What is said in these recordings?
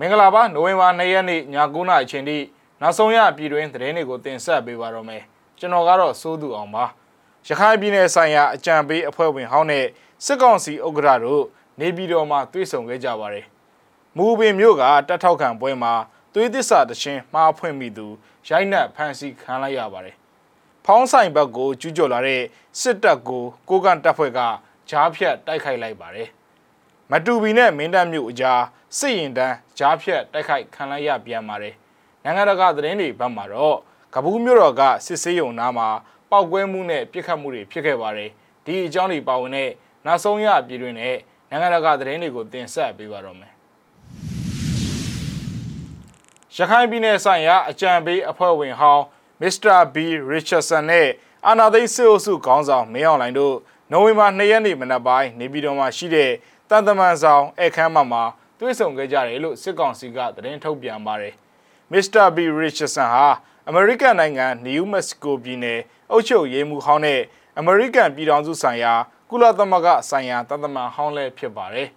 မင်္ဂလာပါနိုဝင်ဘာ2ရက်နေ့ည9:00နာရီအချိန်ထိနောက်ဆုံးရပြည်တွင်းသတင်းတွေကိုတင်ဆက်ပေးပါတော့မယ်ကျွန်တော်ကတော့စိုးသူအောင်ပါရခိုင်ပြည်နယ်ဆိုင်ရာအကြံပေးအဖွဲ့ဝင်ဟောင်းနဲ့စစ်ကောင်စီဥက္ကဋ္ဌတို့နေပြည်တော်မှာတွေ့ဆုံခဲ့ကြပါတယ်မူပင်မြို့ကတက်ထောက်ခံပွဲမှာသွေးသစ္စာတခြင်းမှားဖွင့်မိသူရိုက်နှက်ဖမ်းဆီးခံလိုက်ရပါတယ်ဖောင်းဆိုင်ဘက်ကိုကျူးကျော်လာတဲ့စစ်တပ်ကိုကိုကန်တပ်ဖွဲ့ကဂျားဖြတ်တိုက်ခိုက်လိုက်ပါတယ် မတူပီနဲ့မင်းတပ်မြို့အကြားစစ်ရင်တန်းဂျားဖြတ်တိုက်ခိုက်ခံလိုက်ရပြန်ပါတယ်နိုင်ငံတကာသတင်းတွေဘက်မှာတော့ကပူးမြို့တော်ကစစ်ဆေးရုံနားမှာပောက်ကွဲမှုနဲ့ပြစ်ခတ်မှုတွေဖြစ်ခဲ့ပါတယ်ဒီအကြောင်းတွေပါဝင်တဲ့နောက်ဆုံးရပြည်တွင်နဲ့နိုင်ငံတကာသတင်းတွေကိုတင်ဆက်ပေးပါတော့မယ်ရခိုင်ပြည်နယ်ဆိုင်ရာအကြံပေးအဖွဲ့ဝင်ဟောင်းမစ္စတာဘီရစ်ချတ်ဆန်နဲ့အာနာသိန်းစစ်အုပ်စုခေါင်းဆောင်မင်းအောင်လှိုင်တို့နိုဝင်ဘာ2ရက်နေ့မနက်ပိုင်းနေပြည်တော်မှာရှိတဲ့ တန်တမန်ဆောင်အခမ်းအနားမှာတွေ့ဆုံခဲ့ကြတယ်လို့စစ်ကောင်စီကသတင်းထုတ်ပြန်ပါတယ်မစ္စတာဘီရစ်ချတ်ဆန်ဟာအမေရိကန်နိုင်ငံနယူးမက္ကဆီကိုပြည်နယ်အုပ်ချုပ်ရေးမှူးဟောင်းနဲ့အမေရိကန်ပြည်ထောင်စုဆိုင်ရာကုလသမဂ္ဂဆိုင်ရာတန်တမန်ဟောင်းလည်းဖြစ်ပါတယ်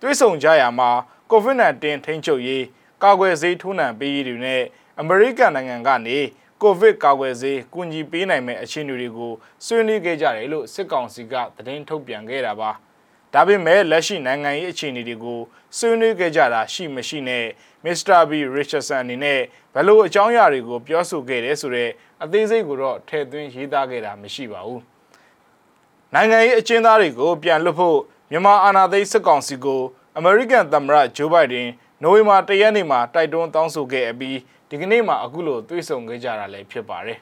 တွေ့ဆုံကြရမှာ COVID-19 ထိန်းချုပ်ရေးကာကွယ်ဆေးထိုးနှံပေးရေးတွေနဲ့အမေရိကန်နိုင်ငံကနေကိုဗစ်ကာကွယ်ဆေးကူညီပေးနိုင်မယ့်အခြေအနေတွေကိုဆွေးနွေးခဲ့ကြတယ်လို့စစ်ကောင်စီကသတင်းထုတ်ပြန်ခဲ့တာပါ ဒါပေမဲ့လက်ရှိနိုင်ငံရေးအခြေအနေတွေကိုဆွေးနွေးခဲ့ကြတာရှိမရှိနဲ့မစ္စတာဘီရစ်ချတ်ဆန်အနေနဲ့ဘယ်လိုအကြောင်းအရာတွေကိုပြောဆိုခဲ့တယ်ဆိုတဲ့အသေးစိတ်ကိုတော့ထည့်သွင်းရေးသားခဲ့တာမရှိပါဘူးနိုင်ငံရေးအကျဉ်းသားတွေကိုပြန်လွတ်ဖို့မြန်မာအာဏာသိမ်းစစ်ကောင်စီကိုအမေရိကန်သမ္မတဂျိုးဘိုင်ဒန်နိုဝင်ဘာ၁ရက်နေ့မှာတိုက်တွန်းတောင်းဆိုခဲ့အပြီးဒီကနေ့မှာအခုလိုတွေ့ဆုံခဲ့ကြတာလည်းဖြစ်ပါတယ်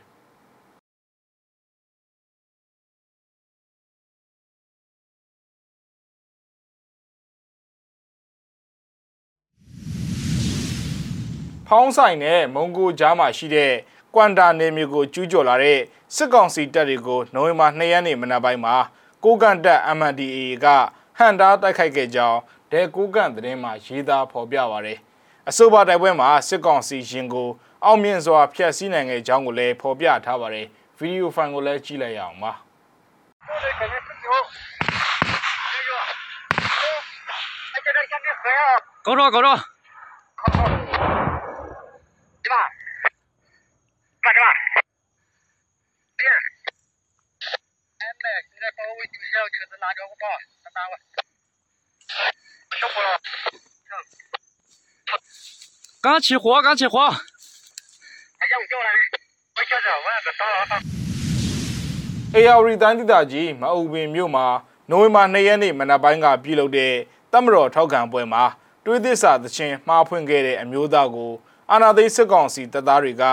ဖောင်းဆိုင်နဲ့မုံကိုကြားမှာရှိတဲ့ကွမ်တာနယ်မြေကိုကျူးကျော်လာတဲ့စစ်ကောင်စီတပ်တွေကိုနိုဝင်ဘာ2ရက်နေ့မနက်ပိုင်းမှာကိုကန်တက် MNDAA ကဟန်တာတိုက်ခိုက်ခဲ့ကြောင်းဒဲကိုကန်သတင်းမှာရေးသားဖော်ပြပါရယ်အဆိုပါတိုက်ပွဲမှာစစ်ကောင်စီရင်ကိုအောင်မြင်စွာဖျက်ဆီးနိုင်ခဲ့ကြောင်းကိုလည်းဖော်ပြထားပါတယ်ဗီဒီယိုဖိုင်ကိုလည်းကြည့်လိုက်ရအောင်ပါကောတော့ကောတော့ 干什么？别。俺们现在保卫军是要车子拉着我跑，他打我。小伙了。刚起火，刚起火。还让我叫来的，我晓得，我那个打了打。 AR တိုင်းဒေသကြီးမအုပ်ပင်မြို့မှာနိုဝင်ဘာ2ရက်နေ့မနက်ပိုင်းကပြုလုပ်တဲ့တမတော်ထောက်ခံပွဲမှာတွေးသစ္စာသချင်းမှားဖွင့်ခဲ့တဲ့အမျိုးသားကိုအာနာသိန်းစစ်ကောင်စီတပ်သားတွေက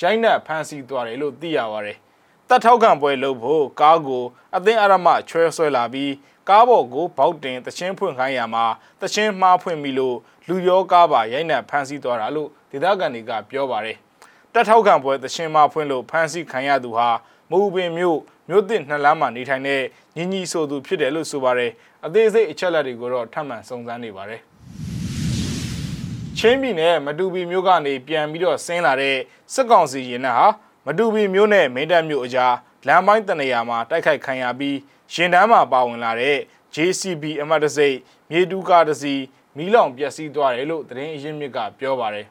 ရိုက်နှက်ဖမ်းဆီးသွားတယ်လို့သိရပါတယ်။တပ်ထောက်ခံပွဲလုပ်ဖို့ကားကိုအသင်းအရမချွဲဆွဲလာပြီးကားပေါ်ကိုဘောက်တင်တချင်းဖွင့်ခိုင်းရမှာတချင်းမှားဖွင့်ပြီလို့လူရောကားပါရိုက်နှက်ဖမ်းဆီးသွားတာလို့ဒေသခံတွေကပြောပါတယ်။တပ်ထောက်ခံပွဲတချင်းမှားဖွင့်လို့ဖမ်းဆီးခံရသူဟာမူပင်မြို့မြို့သစ်နှစ်လမ်းမှာနေထိုင်တဲ့ညီညီဆိုသူဖြစ်တယ်လို့ဆိုပါတယ်။အသေးစိတ်အချက်အလက်တွေကိုတော့ထပ်မံစုံစမ်းနေပါတယ်။ ချင်းပြည်နယ်မတူပီမြို့ကနေပြန်ပြီးတော့ဆင်းလာတဲ့စစ်ကောင်စီရင်နှက်ဟာမတူပီမြို့နဲ့မင်းတပ်မြို့အကြားလမ်းပိုင်းတနေရာမှာတိုက်ခိုက်ခံရပြီးရင်တန်းမှာပါဝင်လာတဲ့ JCB အမတ်တစိတ်မြေတူးကားတစ်စီးမီးလောင်ပျက်စီးသွားတယ်လို့သတင်းအရင်းမြစ်ကပြောပါတယ်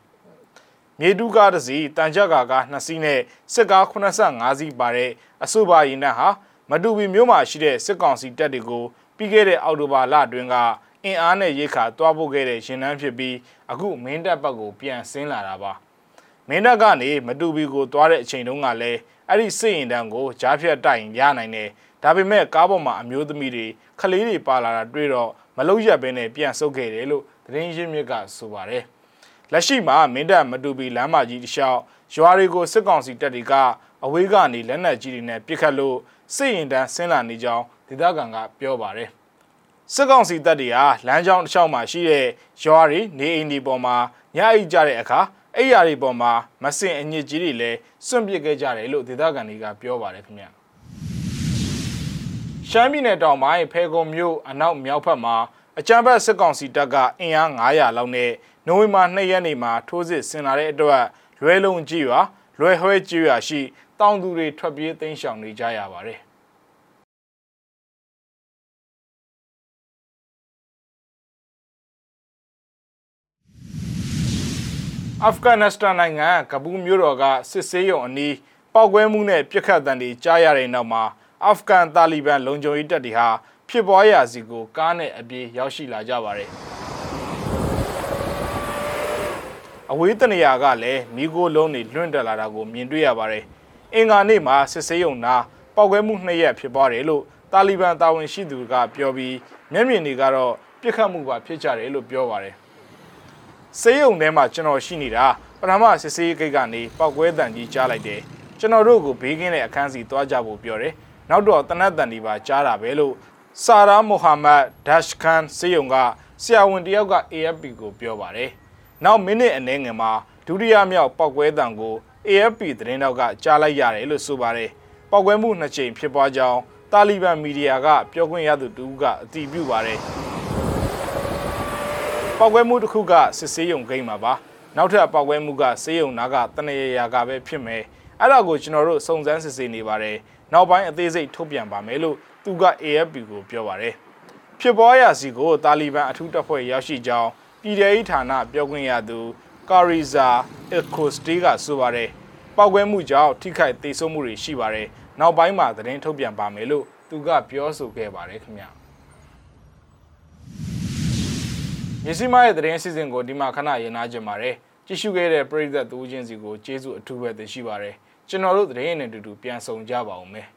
မြေတူးကားတစ်စီးတန်ကြပ်ကာကား2စီးနဲ့စစ်ကား85စီးပါတဲ့အဆိုပါရင်နှက်ဟာမတူပီမြို့မှာရှိတဲ့စစ်ကောင်စီတပ်တွေကိုပြီးခဲ့တဲ့အောက်တိုဘာလအတွင်းက အင်အားနဲ့ရိတ်ခါတွားပို့ခဲ့တဲ့ရင်နှန်းဖြစ်ပြီးအခုမင်းတပ်ဘက်ကိုပြန်ဆင်းလာတာပါမင်းတပ်ကနေမတူပီကိုတွားတဲ့အချိန်တုန်းကလည်းအဲ့ဒီစစ်ရင်တန်းကိုကြားဖြတ်တိုင်ရနိုင်တယ်ဒါပေမဲ့ကားပေါ်မှာအမျိုးသမီးတွေခလေးတွေပါလာတာတွေ့တော့မလုံးရက်ဘဲနဲ့ပြန်ဆုတ်ခဲ့တယ်လို့သတင်းရင်းမြစ်ကဆိုပါတယ်လက်ရှိမှာမင်းတပ်မတူပီလမ်းမကြီးတစ်လျှောက်ရွာတွေကိုစစ်ကောင်စီတပ်တွေကအဝေးကနေလက်နက်ကြီးတွေနဲ့ပစ်ခတ်လို့စစ်ရင်တန်းဆင်းလာနေကြောင်းဒေသခံကပြောပါတယ် စစ်ကောင်စီတပ်တွေဟာလမ်းကြောင်းတစ်လျှောက်မှာရှိတဲ့ရွာတွေနေအိမ်တွေပေါ်မှာညအိပ်ကြတဲ့အခါအဲ့ယာတွေပေါ်မှာမစင်အညစ်ကြီးတွေလည်းစွန့်ပစ်ခဲ့ကြတယ်လို့ဒေသခံတွေကပြောပါတယ်ခင်ဗျရှမ်းပြည်နယ်တောင်ပိုင်းဖဲခုံမြို့အနောက်မြောက်ဘက်မှာအကြံဘက်စစ်ကောင်စီတပ်ကအင်အား900လောက်နဲ့နိုဝင်ဘာ2ရက်နေ့မှာထိုးစစ်ဆင်လာတဲ့အတွက်လွဲလုံးကြီးရွာလွယ်ဟွဲကြီးရွာရှိတောင်သူတွေထွက်ပြေးသိမ်းရှောင်နေကြရပါတယ် အာဖဂန်နစ္စတန်နိုင်ငံကဘူးမြို့တော်ကစစ်ဆေးရုံအနီးပောက်ကွဲမှုနဲ့ပြစ်ခတ်တံတွေကြားရတဲ့နောက်မှာအာဖဂန်တာလီဘန်လုံခြုံရေးတပ်တွေဟာဖြစ်ပွားရာစီကိုကားနဲ့အပြေးရောက်ရှိလာကြပါတယ်အဝေးတနေရာကလည်းမိโกလုံးတွေလွင့်တက်လာတာကိုမြင်တွေ့ရပါတယ်အင်္ဂါနေ့မှာစစ်ဆေးရုံနာပောက်ကွဲမှုနှစ်ရက်ဖြစ်ပွားတယ်လို့တာလီဘန်တာဝန်ရှိသူကပြောပြီးမျက်မြင်တွေကတော့ပြစ်ခတ်မှုပါဖြစ်ကြတယ်လို့ပြောပါတယ် စေးရုံထဲမှာကျွန်တော်ရှိနေတာပထမစစ်စေးဂိတ်ကနေပောက်ကွဲတန်ကြီးကြားလိုက်တယ်ကျွန်တော်တို့ကိုဘေးကင်းတဲ့အခန်းစီသွားကြဖို့ပြောတယ်နောက်တော့တနတ်တန်ဒီပါကြားတာပဲလို့ဆာရာမိုဟာမက်ဒက်ရှ်ခန်စေးရုံကဆရာဝန်တယောက်က AFP ကိုပြောပါတယ်နောက်မိနစ်အနည်းငယ်မှာဒုတိယမြောက်ပောက်ကွဲတန်ကို AFP သတင်းတောက်ကကြားလိုက်ရတယ်လို့ဆိုပါတယ်ပောက်ကွဲမှုနှစ်ကြိမ်ဖြစ်ပွားကြောင်းတာလီဘန်မီဒီယာကပြောခွင့်ရသူတူကအတည်ပြုပါတယ် ပောက်ကွဲမှုတစ်ခုကစစ်ဆေးရုံဂိမ်းမှာပါနောက်ထပ်ပောက်ကွဲမှုကဆေးရုံနာကတနေရာကပဲဖြစ်မယ်အဲ့ဒါကိုကျွန်တော်တို့စုံစမ်းစစ်ဆေးနေပါတယ်နောက်ပိုင်းအသေးစိတ်ထုတ်ပြန်ပါမယ်လို့သူက AFP ကိုပြောပါတယ်ဖြစ်ပွားရာစီကိုတာလီဘန်အထူးတပ်ဖွဲ့ရောက်ရှိကြောင်းပြည်ထောင်ဌာနပြောခွင့်ရသူကာရီဇာအက်ကိုစတီကဆိုပါတယ်ပောက်ကွဲမှုကြောင့်ထိခိုက်ဒေဆုံးမှုတွေရှိပါတယ်နောက်ပိုင်းမှာသတင်းထုတ်ပြန်ပါမယ်လို့သူကပြောဆိုခဲ့ပါတယ်ခင်ဗျာ မြစီမရဲ့သတင်းအစီအစဉ်ကိုဒီမှာခဏရင်နာကြပါတယ်ကြည့်ရှုခဲ့တဲ့ပရိသတ်သူချင်းစီကိုကျေးဇူးအထူးပဲတင်ရှိပါတယ်ကျွန်တော်တို့သတင်းနဲ့အတူတူပြန်ဆောင်ကြပါဦးမယ်